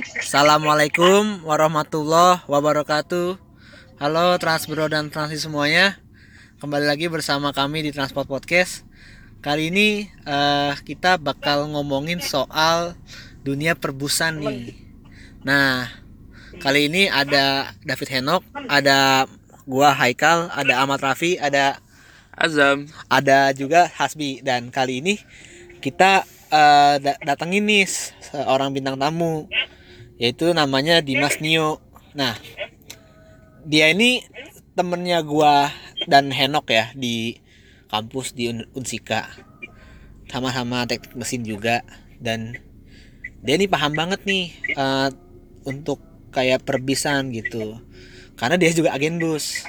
Assalamualaikum warahmatullahi wabarakatuh. Halo Transbro dan Transi semuanya. Kembali lagi bersama kami di Transport Podcast. Kali ini eh, kita bakal ngomongin soal dunia perbusan nih. Nah, kali ini ada David Henok, ada gua Haikal, ada Ahmad Rafi, ada Azam. ada juga Hasbi dan kali ini kita eh, da- datengin nih seorang bintang tamu yaitu namanya Dimas Nio. Nah, dia ini temennya gua dan Henok ya di kampus di Un- Unsika. Sama-sama teknik mesin juga dan dia ini paham banget nih eh, untuk kayak perbisan gitu. Karena dia juga agen bus.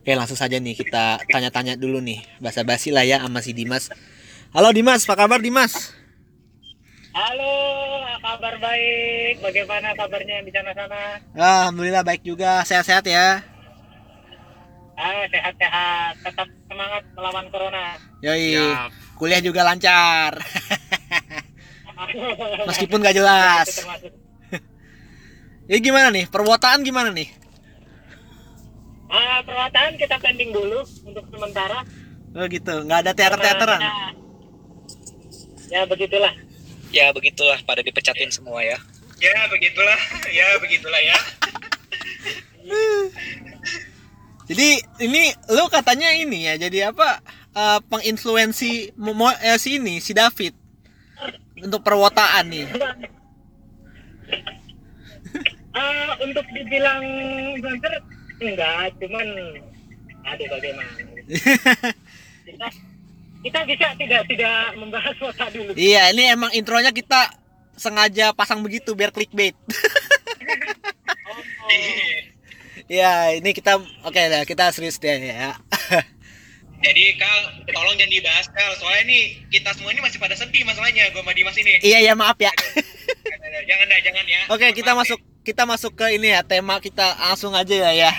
Oke langsung saja nih kita tanya-tanya dulu nih basa-basi lah ya sama si Dimas. Halo Dimas, apa kabar Dimas? Halo, kabar baik. Bagaimana kabarnya di sana-sana? Alhamdulillah baik juga, sehat-sehat ya. Ah, sehat-sehat. Tetap semangat melawan corona. Yoi, Siap. kuliah juga lancar. Meskipun gak jelas. Ya gimana nih, perwotaan gimana nih? Ah, perwataan kita pending dulu untuk sementara. Oh gitu, nggak ada teater-teateran. Ya, begitulah. Ya begitulah pada dipecatin semua ya. Ya, begitulah. Ya, begitulah ya. Jadi ini lu katanya ini ya, jadi apa? eh, penginfluensi mo- mo- eh, si ini, si David untuk perwotaan nih. Ah, untuk dibilang influencer enggak, cuman aduh bagaimana. Kita, kita bisa tidak tidak membahas kota dulu. Iya, ini emang intronya kita sengaja pasang begitu biar clickbait. Ya, ini kita oke lah, kita serius deh ya. Jadi Kal, tolong jangan dibahas Kal. Soalnya nih kita semua ini masih pada sedih masalahnya gue sama Dimas ini. iya ya maaf ya. jangan dah, jangan ya. Oke, kita masuk kita masuk ke ini ya, tema kita langsung aja ya ya.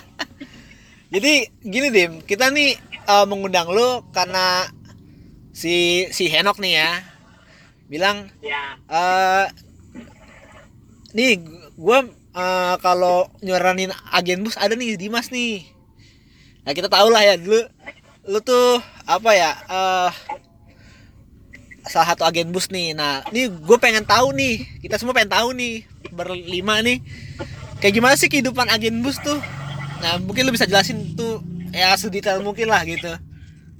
Jadi gini Dim, kita nih eh, mengundang lu karena si si Henok nih ya. Bilang Ya, eh nih gue kalau nyaranin agen bus ada nih Dimas nih. Nah kita tahu lah ya dulu lu tuh apa ya eh salah satu agen bus nih. Nah nih gue pengen tahu nih kita semua pengen tahu nih berlima nih kayak gimana sih kehidupan agen bus tuh? Nah mungkin lu bisa jelasin tuh ya sedetail mungkin lah gitu.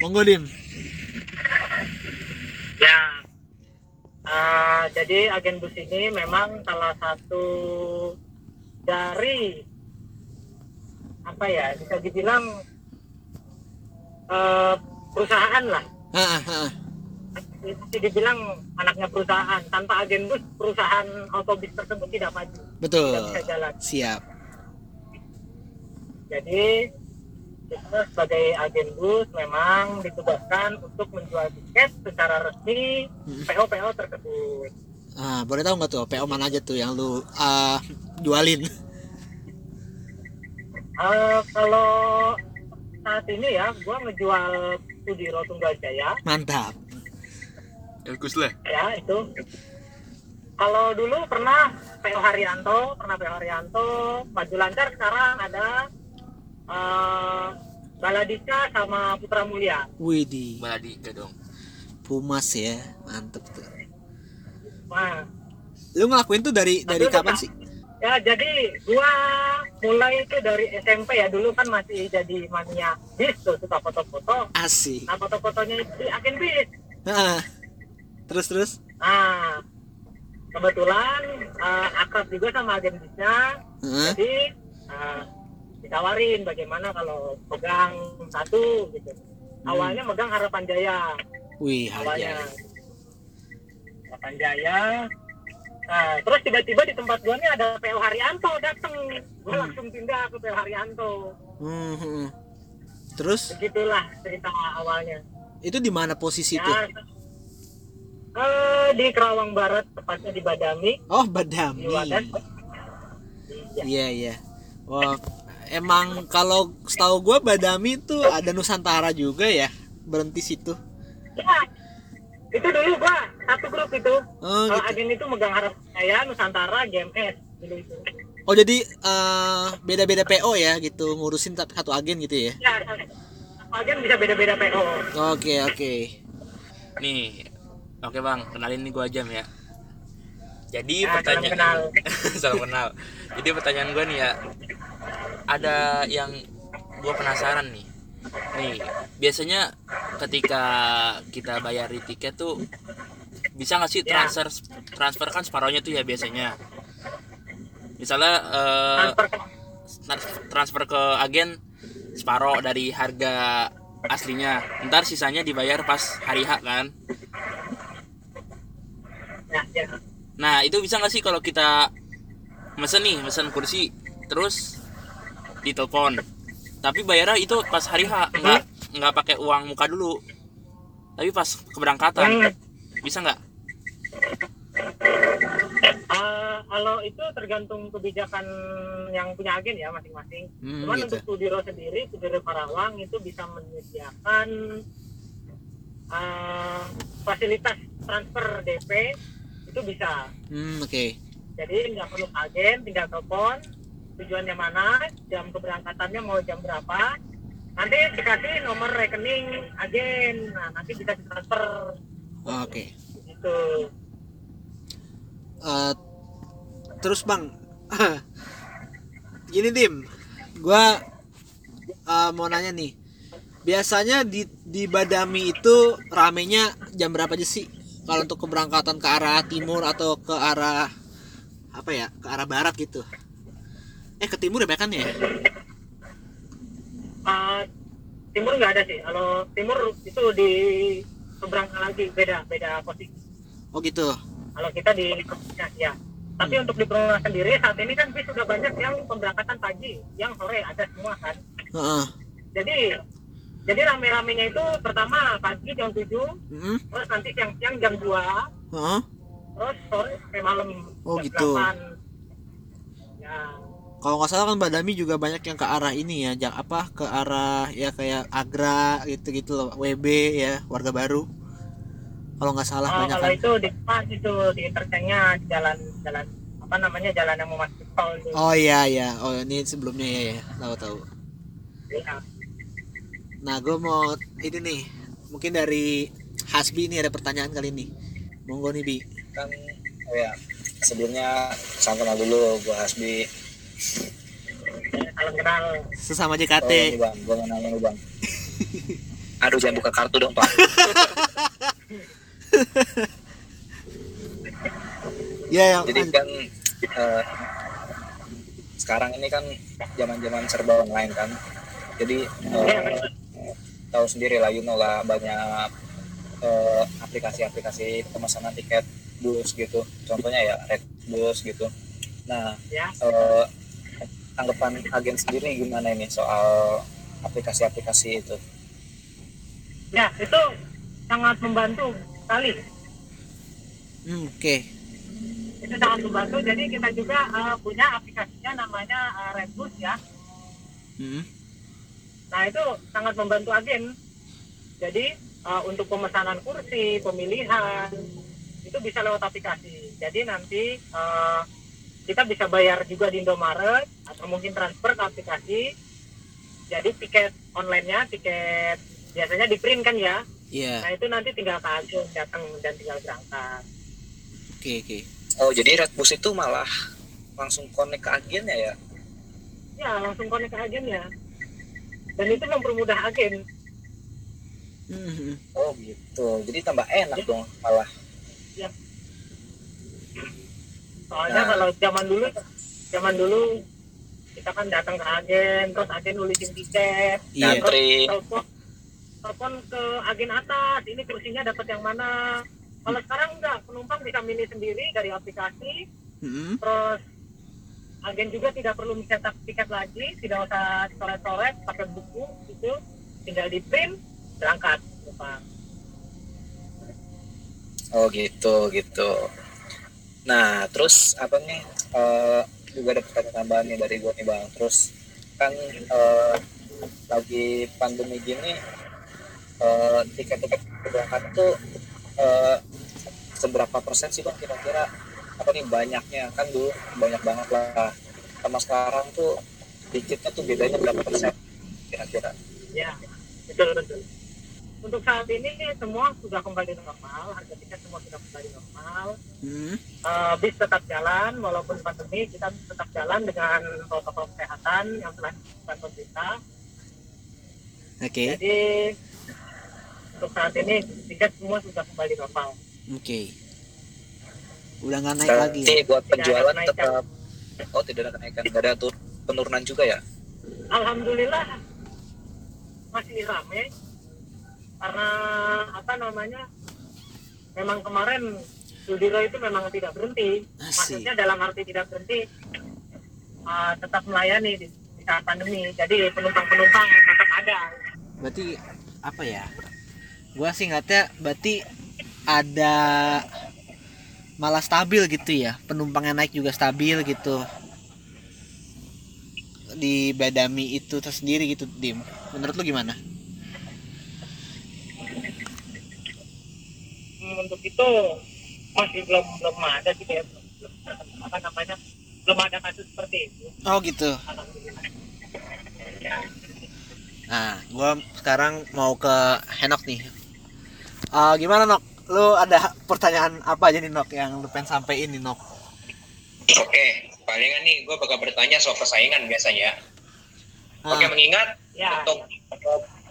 Monggo dim. Ya. Ah, jadi agen bus ini memang salah satu dari apa ya bisa dibilang eh, perusahaan lah. Ah, ah, ah. bisa dibilang anaknya perusahaan. Tanpa agen bus perusahaan autobus tersebut tidak maju. Betul. Tidak bisa jalan. Siap. Jadi sebagai agen bus memang ditugaskan untuk menjual tiket secara resmi Hmm. PO PO tersebut Ah, boleh tahu nggak tuh PO mana aja tuh yang lu ah, jualin? Eh, kalau saat ini ya gua ngejual Sudiro Tunggal Jaya Mantap. Bagus lah. ya itu kalau dulu pernah PO Haryanto pernah PO Haryanto maju lancar sekarang ada eh Baladika sama Putra Mulia Widih, Baladi dong. Pumas ya, mantep tuh. nah Lu ngelakuin tuh dari dari Tapi kapan sih? ya jadi gua mulai itu dari SMP ya dulu kan masih jadi mania bis tuh suka foto-foto Asik. nah foto-fotonya itu di agen bis Ah. Terus terus. nah kebetulan eh, akrab juga sama agen bisnya Heeh. jadi eh, ditawarin bagaimana kalau pegang satu gitu awalnya megang harapan jaya Wih, awalnya hajar. harapan jaya nah terus tiba-tiba di tempat gua nih ada PO Haryanto dateng gua Hmm. langsung pindah ke PO Haryanto Hmm, hmm. Terus begitulah cerita awalnya itu di mana posisi ya eh, di Kerawang Barat tepatnya di Badami Oh, Badami. Iya. Iya, iya. Wah, emang kalau setahu gua Badami tuh ada Nusantara juga ya. Berhenti situ. Ya, itu dulu gua satu grup itu Oh kalau gitu. agen itu megang harap saya Nusantara GMS dulu itu Oh jadi eh, beda-beda PO ya gitu ngurusin satu satu agen gitu ya. ya satu agen bisa beda-beda PO Oke oke. Nih, oke bang, kenalin nih gua Jam ya. Jadi Nah, salam pertanyaan kenal. salam kenal. Jadi pertanyaan gua nih ya, ada yang gua penasaran nih. Nih, biasanya ketika kita bayar di tiket tuh bisa nggak sih Ya. transfer transfer kan separohnya tuh ya biasanya. Misalnya eh, transfer ke trans- transfer ke agen separoh dari harga aslinya ntar sisanya dibayar pas hari H kan ya, ya. nah itu bisa nggak sih kalau kita mesen nih mesen kursi terus ditelepon. Tapi bayarnya itu pas hari H nggak nggak pakai uang muka dulu. Tapi pas keberangkatan. Yang bisa nggak? Eh, kalau itu tergantung kebijakan yang punya agen ya masing-masing. Hmm, Cuman gitu. untuk Studiro sendiri, Studiro Karawang itu bisa menyediakan eh, fasilitas transfer DP itu bisa. Hmm oke. Jadi nggak perlu agen, tinggal telepon tujuannya mana, jam keberangkatannya mau jam berapa. Nanti dikasih nomor rekening agen, nah nanti bisa ditransfer Oke. gitu. Eh, terus bang, gini dim, gua eh, mau nanya nih, biasanya di di Badami itu ramenya jam berapa aja sih? Kalau untuk keberangkatan ke arah timur atau ke arah apa ya, ke arah barat gitu? Eh ke timur ya kan ya? Eh, timur nggak ada sih. Kalau timur itu di keberangkatan lagi beda beda posisi. Oh gitu. kalau kita di ya, ya. tapi untuk di Perumahan sendiri saat ini kan bis sudah banyak yang pemberangkatan pagi yang sore ada semua kan Heeh. jadi jadi rame-ramenya itu pertama pagi jam 7 Mm-mm. terus nanti siang-siang jam 2 Heeh. terus sore sampai malam Oh, jam gitu. 8. ya Kalau nggak salah kan Badami juga banyak yang ke arah ini ya, jang apa ke arah ya kayak Agra gitu-gitu loh, WB ya, warga baru. Kalau nggak salah oh, banyak kalau kan. itu di pas itu di di jalan jalan apa namanya jalan yang mau masuk tol itu Oh iya iya, oh ini sebelumnya ya ya, tahu tahu. Ya. Nah gue mau ini nih, mungkin dari Hasbi ini ada pertanyaan kali ini. Monggo nih Bi. kan oh ya sebelumnya salam kenal dulu gua Hasbi salam kenal Sesama oh ini JKT. bang. Gua nanya nih bang. Aduh jangan buka kartu dong pak. Ya yang jadi kan eh, sekarang ini kan zaman zaman serba online kan. Jadi eh, tahu sendiri lah you know lah banyak eh, aplikasi-aplikasi pemesanan tiket bus gitu. Contohnya ya red bus gitu. Nah ya. eh, tanggapan agen sendiri gimana ini soal aplikasi-aplikasi itu? Ya itu sangat membantu sekali. Hmm, oke. itu sangat membantu. Jadi kita juga uh, punya aplikasinya namanya uh, Redbus ya. Hmm. nah itu sangat membantu agen jadi uh, untuk pemesanan kursi pemilihan itu bisa lewat aplikasi. Jadi nanti uh, kita bisa bayar juga di Indomaret atau mungkin transfer ke aplikasi. Jadi tiket online-nya tiket biasanya di print kan ya? Iya. nah itu nanti tinggal ke agen datang dan tinggal berangkat. Oke oke. oh jadi Redbus itu malah langsung connect ke agennya ya ya? Langsung connect ke agennya dan itu mempermudah agen. Hmm, hmm. oh gitu. Jadi tambah enak dong malah. Soalnya Nah. kalau zaman dulu zaman dulu kita kan datang ke agen terus agen nulisin tiket Iya. terus Ngantri. telepon telepon ke agen atas ini kursinya dapat yang mana kalau sekarang enggak penumpang bisa milih sendiri dari aplikasi Hmm. terus agen juga tidak perlu mencetak tiket lagi tidak usah coret-coret pakai buku gitu tinggal di print berangkat Pak. oh gitu gitu nah terus apa nih eh, juga ada pertanyaan tambahan nih dari gue nih bang. Terus kan eh, lagi pandemi gini eh, tiket-tiket keberangkatan tuh eh, seberapa persen sih bang kira-kira? Apa nih banyaknya? Kan dulu banyak banget lah. Sama sekarang tuh dikitnya tuh bedanya berapa persen kira-kira? Ya, betul betul. Untuk saat ini semua sudah kembali normal, harga tiket semua sudah kembali normal. Hmm. Eh, bis tetap jalan, walaupun pandemi kita tetap jalan dengan protokol kesehatan yang telah ditetapkan pemerintah. Oke. Jadi untuk saat ini tiket semua sudah kembali normal. Oke. Udah nggak naik lagi. Ya? buat Tidak penjualan kenaikan. tetap oh tidak ada kenaikan tidak ada tur- penurunan juga ya Alhamdulillah masih ramai karena apa namanya memang kemarin Sudiro itu memang tidak berhenti Asik. maksudnya dalam arti tidak berhenti uh, tetap melayani di, di saat pandemi jadi penumpang-penumpang tetap ada Berarti apa ya? Gua sih ngeliatnya berarti ada malah stabil gitu ya. Penumpangnya naik juga stabil gitu. Di Badami itu tersendiri gitu, Dim. Menurut lu gimana? Itu masih belum belum ada sih ya apa namanya belum ada kasus seperti itu Oh gitu. Nah, gua sekarang mau ke Henok nih. Ah, gimana Nok? Lu ada pertanyaan apa aja nih Nok yang lu pengen sampein nih Nok? Oke, palingan nih gue bakal bertanya soal persaingan biasanya. Oke, Ah, mengingat ya untuk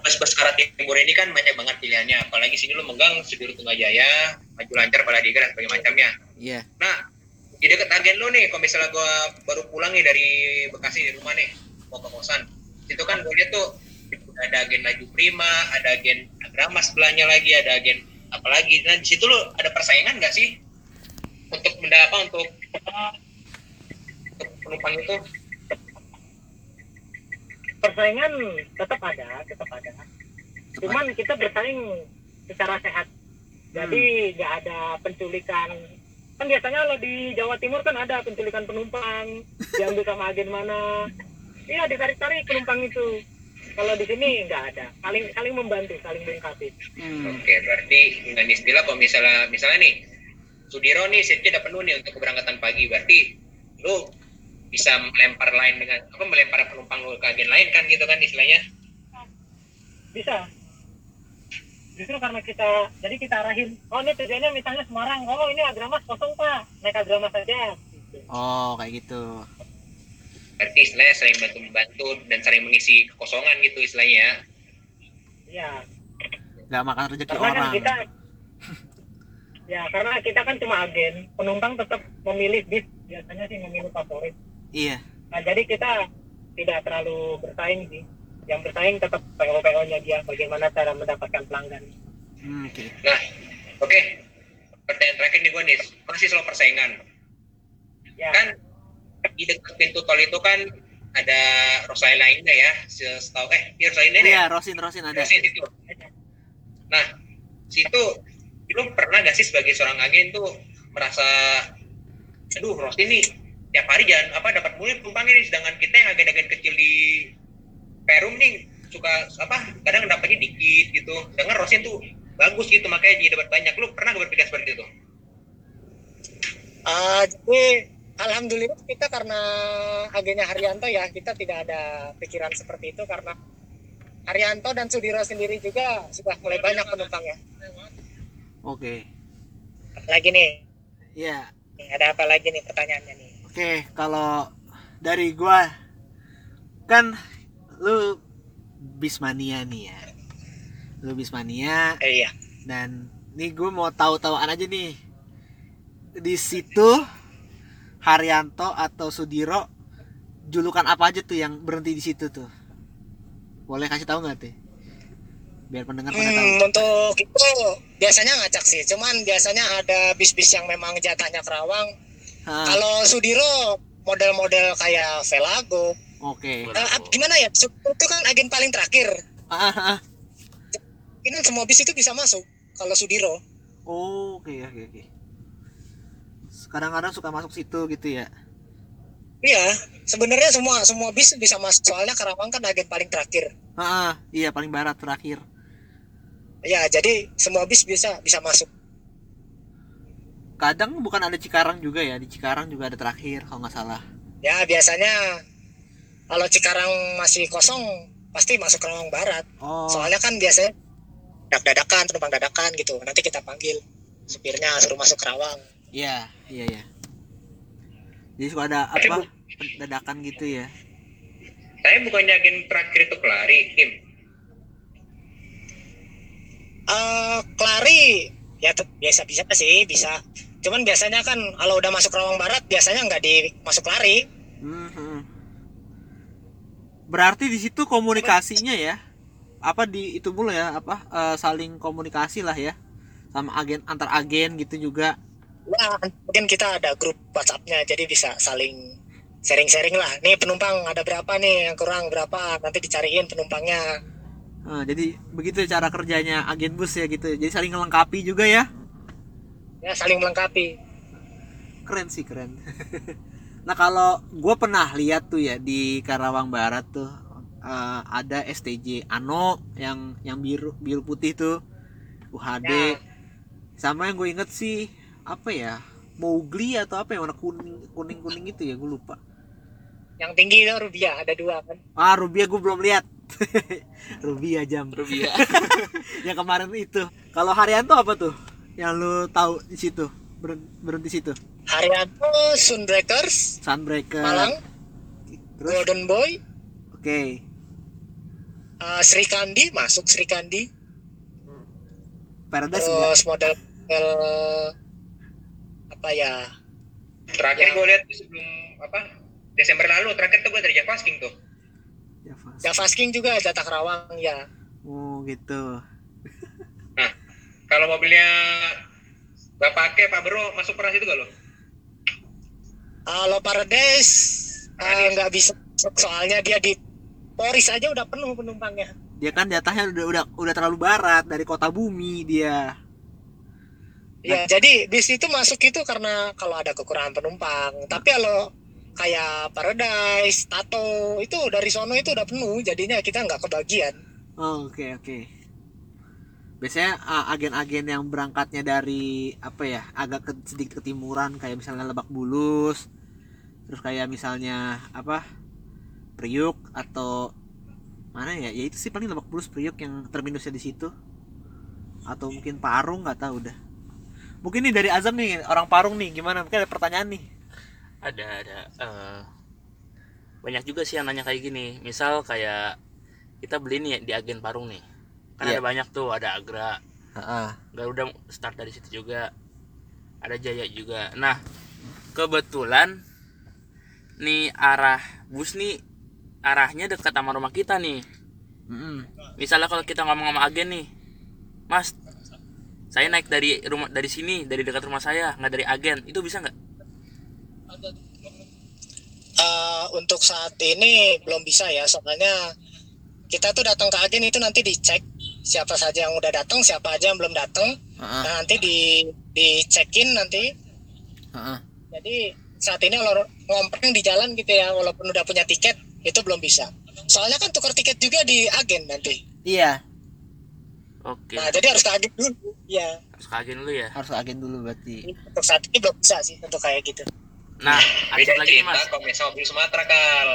bus-bus Karat Timur ini kan banyak banget pilihannya. Apalagi sini lu megang Sudir Tunggajaya, Maju Lancar, Baladiga, dan sebagainya macamnya. iya. Nah, di dekat agen lu nih, kalau misalnya gue baru pulang nih dari Bekasi di rumah nih, mau ke kosan. Itu kan gue lihat tuh ada agen Laju Prima, ada agen Agrama sebelahnya lagi, ada agen apalagi. Nah, di situ lu ada persaingan nggak sih? Untuk benda apa? Untuk, untuk penumpang itu? persaingan tetap ada tetap ada cuman kita bersaing secara sehat jadi nggak ada penculikan. Kan biasanya kalau di Jawa Timur kan ada penculikan penumpang diambil sama agen mana. Iya ditarik-tarik penumpang itu. Kalau di sini nggak ada. Saling saling membantu saling melengkapi. Hmm. Oke, berarti dengan istilah kalau misalnya misalnya nih Sudiro nih seatnya udah penuh nih untuk keberangkatan pagi, berarti lu bisa melempar lain dengan apa melempar penumpang lu ke agen lain kan gitu kan istilahnya? bisa justru karena kita jadi kita arahin oh ini tujuannya misalnya Semarang oh ini Agramas kosong pak naik Agramas saja gitu. Oh, kayak gitu. Berarti istilahnya saling bantu membantu dan saling mengisi kekosongan gitu istilahnya ya. ya Nggak makan rezeki karena kan orang. kita ya karena kita kan cuma agen penumpang tetap memilih bis biasanya sih memilih favorit Iya. nah jadi kita tidak terlalu bersaing sih yang bersaing tetap PO PO nya dia bagaimana cara mendapatkan pelanggan Hmm, Oke. Nah, oke. Pertanyaan terakhir nih gue nih, masih soal persaingan. ya Kan di dekat pintu tol itu kan ada Rosalia Indah ya, setahu eh Rosalia Indah ya. Iya, Rosin Rosin ada. Rosin situ. Nah, situ lu pernah gak sih sebagai seorang agen tuh merasa aduh Rosin nih tiap hari jalan apa dapat mulu penumpang ini sedangkan kita yang agen-agen kecil di Perum nih suka apa kadang dapatnya dikit gitu sedangkan Rosin tuh bagus gitu makanya jadi dapat banyak lu pernah gak berpikir seperti itu Ah, jadi alhamdulillah kita karena agennya Haryanto ya kita tidak ada pikiran seperti itu karena Haryanto dan Sudiro sendiri juga sudah mulai banyak penumpangnya. Oke. Lagi nih, Iya. ada apa lagi nih pertanyaannya nih? Oke, kalau dari gua kan lu bismania nih ya. Lu bismania Eh, iya. dan nih gue mau tahu-tahuan aja nih. Di situ Haryanto atau Sudiro julukan apa aja tuh yang berhenti di situ tuh? Boleh kasih tahu nggak tuh? Biar pendengar pada tahu. Hmm, untuk itu biasanya ngacak sih, cuman biasanya ada bis-bis yang memang jatahnya Kerawang. Kalau Sudiro model-model kayak Velago, Oke. Eh, ap- gimana ya? Itu kan agen paling terakhir. Ah, ah, ah. Ini semua bis itu bisa masuk kalau Sudiro. Oh, oke oke oke. Kadang-kadang suka masuk situ gitu ya. Iya, sebenarnya semua semua bis bisa masuk soalnya Karawang kan agen paling terakhir. Ah, ah, iya paling barat terakhir. Ya, jadi semua bis bisa bisa masuk. kadang bukan ada Cikarang juga ya di Cikarang juga ada terakhir kalau nggak salah Ya biasanya kalau Cikarang masih kosong pasti masuk Kerawang Barat. oh Soalnya kan biasanya dak dadakan, penumpang dadakan gitu. Nanti kita panggil supirnya suruh masuk Kerawang. iya iya iya jadi suka ada apa dadakan gitu ya Saya bukannya agen terakhir itu kelari, Kim. eh Klari ya biasa bisa sih bisa. Cuman biasanya kan kalau udah masuk Kerawang Barat biasanya nggak di masuk Klari. Mhm. Berarti di situ komunikasinya ya? Apa di itu mulu ya apa eh, saling komunikasi lah ya? Sama agen antar agen gitu juga? Ya mungkin kita ada grup WhatsAppnya jadi bisa saling sharing-sharing lah. Nih penumpang ada berapa nih? Yang kurang berapa? Nanti dicariin penumpangnya. Nah, jadi begitu cara kerjanya agen bus ya gitu. Jadi saling melengkapi juga ya? Ya saling melengkapi. keren sih keren nah kalau gue pernah lihat tuh ya di Karawang Barat tuh eh, ada STJ Ano yang yang biru biru putih tuh UHD Ya. sama yang gue inget sih apa ya Mowgli atau apa yang warna kuning kuning kuning itu ya gue lupa. Yang tinggi itu Rubia ada dua kan. ah Rubia gue belum lihat. Rubia jam. Rubia. yang kemarin itu. Kalau Haryanto apa tuh? Yang lu tahu di situ Ber- berhenti situ Haryanto Sunbreakers Sunbreaker. Malang terus? Golden Boy. Oke. Uh, Sri Kandi masuk Sri Kandi. Paradise enggak terus model model apa ya? Terakhir gue lihat sebelum apa Desember lalu terakhir tuh gue dari Javasking tuh. Java. Javasking juga jatah Kerawang ya. Oh gitu. Nah, kalau mobilnya Bapak pakai Pak Bro masuk pernah situ gak lo? Kalau Paradise uh, nggak bisa masuk, soalnya dia di Poris aja udah penuh penumpangnya. Dia kan jatahnya udah udah udah terlalu barat dari kota bumi dia. Ya, jadi bis itu masuk itu karena kalau ada kekurangan penumpang. Tapi kalau kayak Paradise, Tato itu dari sono itu udah penuh, jadinya kita nggak kebagian. oh, oke oke biasanya agen-agen yang berangkatnya dari apa ya agak ke, sedikit ketimuran kayak misalnya Lebak Bulus terus kayak misalnya apa Priuk atau mana ya? Ya itu sih paling Lebak Bulus Priuk yang terminusnya di situ. Atau mungkin Parung nggak tahu udah mungkin nih dari Azam nih orang Parung nih gimana? Mungkin ada pertanyaan nih. Ada ada eh, banyak juga sih yang nanya kayak gini. Misal kayak kita beli nih di agen Parung nih kan Iya. ada banyak tuh ada Agra. Heeh. Garuda start dari situ juga. Ada Jaya juga. Nah kebetulan nih arah bus nih arahnya dekat sama rumah kita nih. Mm-mm. misalnya kalau kita ngomong sama agen nih mas saya naik dari rumah dari sini dari dekat rumah saya nggak dari agen. Itu bisa nggak? Eh, untuk saat ini belum bisa ya, soalnya kita tuh datang ke agen itu nanti dicek siapa saja yang udah datang, siapa aja yang belum datang. Heeh. Nah, nanti di dicekin nanti. Heeh. Jadi saat ini kalau ngompreng di jalan gitu ya, walaupun udah punya tiket itu belum bisa. Soalnya kan tukar tiket juga di agen nanti. iya oke Nah, jadi harus ke agen dulu. Ya, harus ke agen dulu ya harus agen dulu berarti untuk saat ini belum bisa sih untuk kayak gitu. Nah Beda ada lagi cerita mas. kalau misalnya mobil Sumatera kal.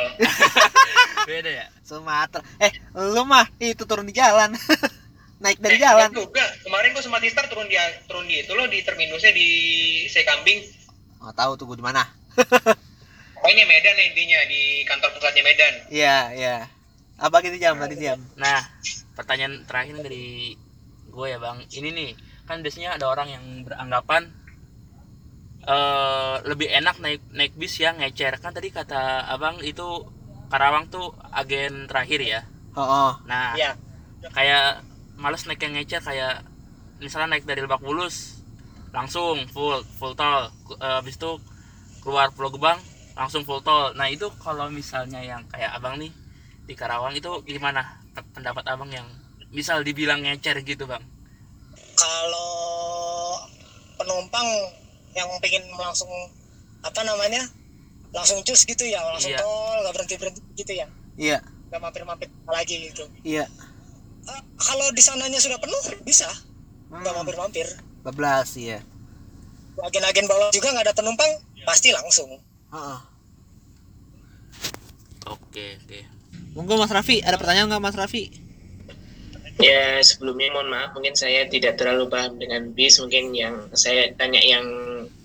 beda ya? Sumatera. Eh lu mah itu turun di jalan. Naik dari Eh, jalan. iya juga. Kemarin gue sama Tistar turun di turun di itu loh di terminusnya di Sekambing. oh tahu tuh gua di mana. Oh ini Medan ya intinya di kantor pusatnya Medan. iya iya. Apa gitu jam? Tadi jam? Nah pertanyaan terakhir dari gue ya bang. Ini nih kan biasanya ada orang yang beranggapan eh lebih enak naik naik bis yang ngecer. Kan tadi kata abang itu Karawang tuh agen terakhir ya. Oh, oh. nah Ya, kayak males naik yang ngecer kayak misalnya naik dari Lebak Bulus langsung full full tol. Eh, habis itu keluar Pulau Gebang langsung full tol. Nah itu kalau misalnya yang kayak abang nih di Karawang itu gimana pendapat abang yang misal dibilang ngecer gitu bang? Kalau penumpang yang pengen langsung apa namanya langsung cus gitu ya langsung Iya. tol nggak berhenti berhenti gitu ya. Iya. Nggak mampir mampir lagi gitu. Iya. Eh, kalau di sananya sudah penuh bisa. Nggak hmm. mampir mampir bablas iya. Agen-agen bawah juga nggak ada penumpang pasti langsung. Heeh. Oke, oke. Monggo Mas Raffi, ada pertanyaan nggak Mas Raffi? Ya sebelumnya mohon maaf mungkin saya tidak terlalu paham dengan bis. Mungkin yang saya tanya yang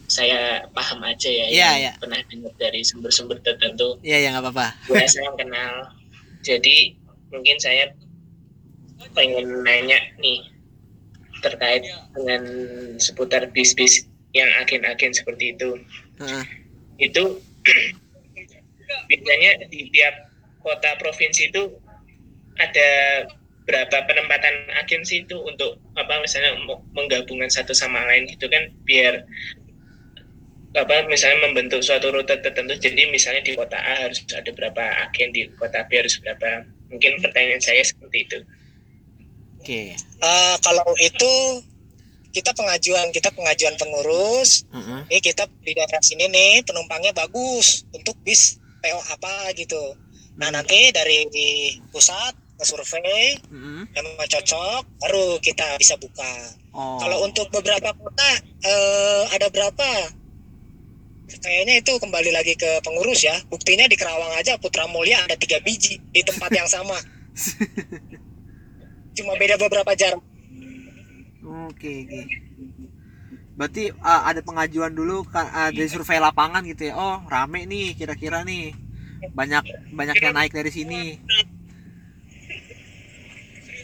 saya paham aja ya Iya, yang iya. pernah dengar dari sumber-sumber tertentu Iya ya nggak apa-apa. ya saya kenal jadi mungkin saya pengen nanya nih terkait dengan seputar bis-bis yang agen-agen seperti itu Heeh. itu biasanya di tiap kota provinsi itu ada berapa penempatan agen sih itu untuk apa misalnya menggabungkan satu sama lain gitu kan biar apa misalnya membentuk suatu rute tertentu jadi misalnya di kota A harus ada berapa agen di kota B harus berapa mungkin pertanyaan saya seperti itu Oke. Eh, kalau itu kita pengajuan kita pengajuan pengurus Heeh. ini kita di daerah sini nih penumpangnya bagus untuk bis PO apa gitu nah nanti dari di pusat ngesurvei Heeh. memang cocok baru kita bisa buka Oh. kalau untuk beberapa kota eh, ada berapa kayaknya itu kembali lagi ke pengurus ya buktinya di Kerawang aja Putra Mulia ada tiga biji di tempat yang sama cuma beda beberapa jarak Oke, oke. Berarti ah, ada pengajuan dulu kan ah, dari survei lapangan gitu ya. Oh, rame nih kira-kira nih. Banyak banyak yang naik dari sini.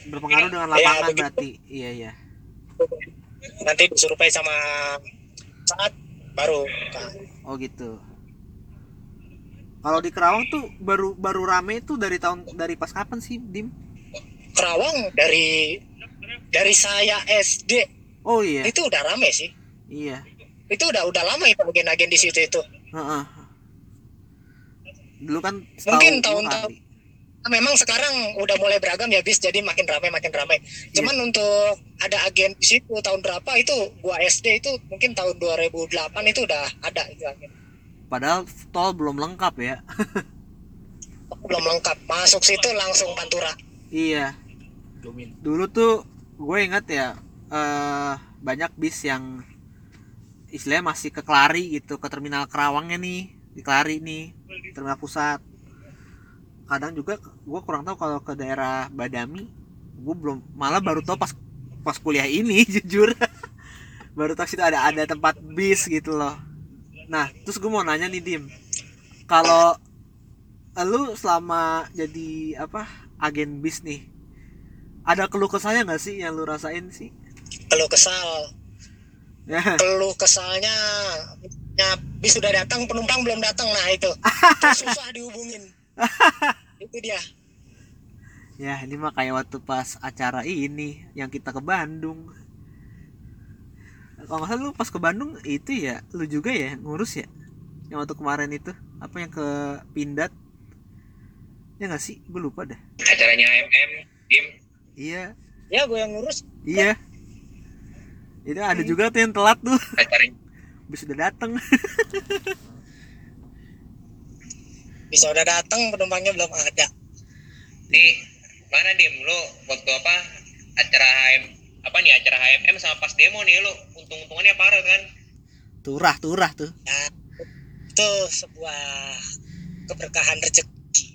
Berpengaruh dengan lapangan begitu. berarti. Iya, iya. nanti disurvei sama saat baru buka. Oh, gitu. Kalau di Kerawang tuh baru baru rame itu dari tahun dari pas kapan sih, Dim? Kerawang dari dari saya SD Oh iya. itu udah rame sih Iya. itu udah udah lama itu agen-agen di situ itu Heeh. Dulu kan Mungkin tahun-tahun- memang sekarang udah mulai beragam ya bis. Jadi makin ramai makin ramai. Cuman untuk ada agen di situ tahun berapa itu gua SD itu mungkin tahun 2008 itu udah ada itu agen. Padahal tol belum lengkap ya. belum lengkap. Masuk situ langsung pantura. Iya. Domin. Dulu tuh gue inget ya eh banyak bis yang istilahnya masih ke Kelari gitu ke terminal Kerawangnya nih di Kelari nih terminal pusat kadang juga gue kurang tahu kalau ke daerah Badami gue belum malah baru tahu pas pas kuliah ini jujur. Baru tahu situ ada ada tempat bis gitu loh. Nah terus gue mau nanya nih dim. Kalau lu selama jadi apa agen bis nih ada keluh kesahnya nggak sih yang lu rasain sih? Keluh kesal. Ya. Keluh kesalnya ya bis sudah datang penumpang belum datang. Nah itu. Terus susah dihubungin itu dia. Ya ini mah kayak waktu pas acara ini yang kita ke Bandung. Kalau nggak salah lu pas ke Bandung itu ya lu juga ya ngurus ya? Yang waktu kemarin itu apa yang ke Pindad? Ya nggak sih? Gue lupa dah acaranya AMM game iya. Ya gue yang ngurus. Iya. Itu ada juga tuh yang telat tuh. Acaranya. Bis udah dateng bisa udah datang penumpangnya belum ada. Nih mana dim? Lo waktu apa acara HM apa nih acara HMM sama pas demo nih lo untung-untungannya parah kan? Turah turah tuh. Nah, itu sebuah keberkahan rezeki.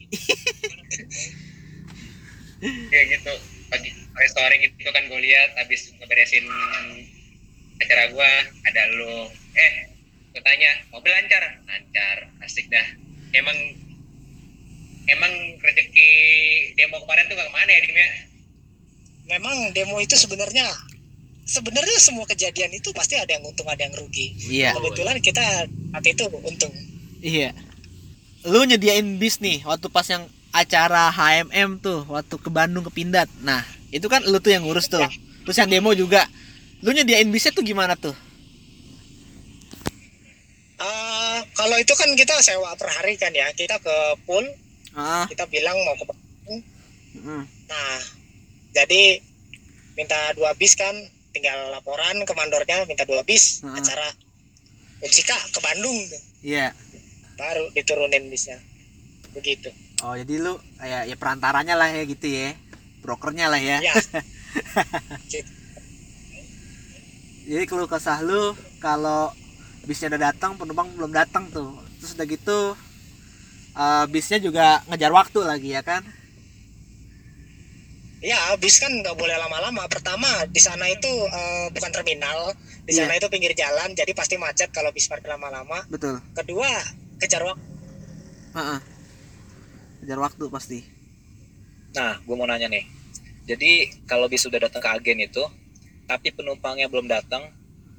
ya gitu. Pagi pagi sore gitu kan gue lihat habis ngeberesin acara gua ada lo eh gue tanya mobil lancar? Lancar asik dah. Emang emang rezeki demo kemarin tuh ke mana ya dim ya Memang demo itu sebenarnya sebenarnya semua kejadian itu pasti ada yang untung ada yang rugi. iya Kebetulan kita saat itu untung. Iya. Lu nyediain bis nih waktu pas yang acara HMM tuh, waktu ke Bandung ke Pindad. Nah, itu kan lu tuh yang ngurus tuh. Terus yang demo juga. Lu nyediain bisnya tuh gimana tuh? Ah, kalau itu kan kita sewa per hari kan ya. Kita ke pool, Ah, kita bilang mau ke Bandung. mm, Nah, jadi minta dua bis kan, tinggal laporan ke mandornya minta dua bis Hmm. acara Unsika ke Bandung iya. baru diturunin bisnya. Begitu. Oh, jadi lu kayak ya perantaranya lah ya gitu ya. Brokernya lah ya. Ya. Jadi keluh kesah lu kalau bisnya udah datang penumpang belum datang tuh terus udah gitu eh, bisnya juga ngejar waktu lagi ya kan Ya, bis kan nggak boleh lama-lama. Pertama, di sana itu eh, bukan terminal, di sana itu pinggir jalan, jadi pasti macet kalau bis parkir lama-lama. betul Kedua, kejar waktu. Heeh. ngejar waktu pasti Nah, gue mau nanya nih. Jadi kalau bis sudah datang ke agen itu, tapi penumpangnya belum datang,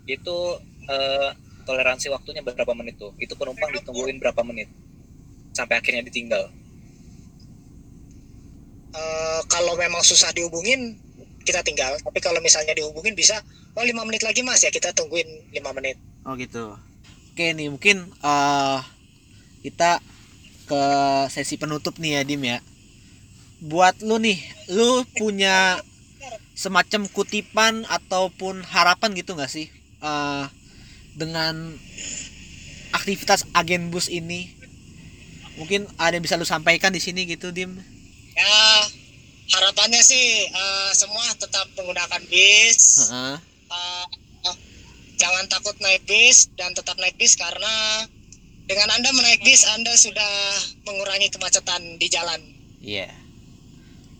itu eh, toleransi waktunya berapa menit tuh? Itu penumpang ditungguin berapa menit? Sampai akhirnya ditinggal. Eh, kalau memang susah dihubungin, kita tinggal. Tapi kalau misalnya dihubungin bisa, oh lima menit lagi mas ya kita tungguin lima menit. Oh gitu. Oke nih mungkin eh kita ke sesi penutup nih ya Dim ya. Buat lu nih, lu punya semacam kutipan ataupun harapan gitu nggak sih eh dengan aktivitas agen bus ini? Mungkin ada yang bisa lu sampaikan di sini gitu Dim. Ya, harapannya sih eh, semua tetap menggunakan bis. Heeh. Eh, eh, jangan takut naik bis dan tetap naik bis karena dengan anda menaik bis anda sudah mengurangi kemacetan di jalan. Iya.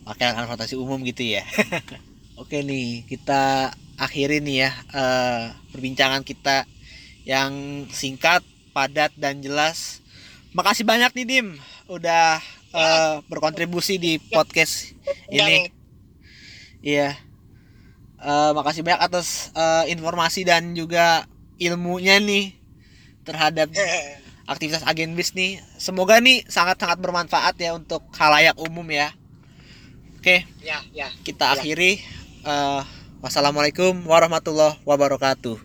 Pakai transportasi umum gitu ya. Oke nih, kita akhiri nih ya eh, perbincangan kita yang singkat, padat dan jelas. Makasih banyak nih Dim udah eh, berkontribusi di podcast ini. Iya. Eh, makasih banyak atas eh, informasi dan juga ilmunya nih terhadap aktivitas agen bis nih. Semoga nih sangat-sangat bermanfaat ya untuk halayak umum ya. Oke, ya, ya. kita akhiri. Eh, wassalamualaikum warahmatullahi wabarakatuh.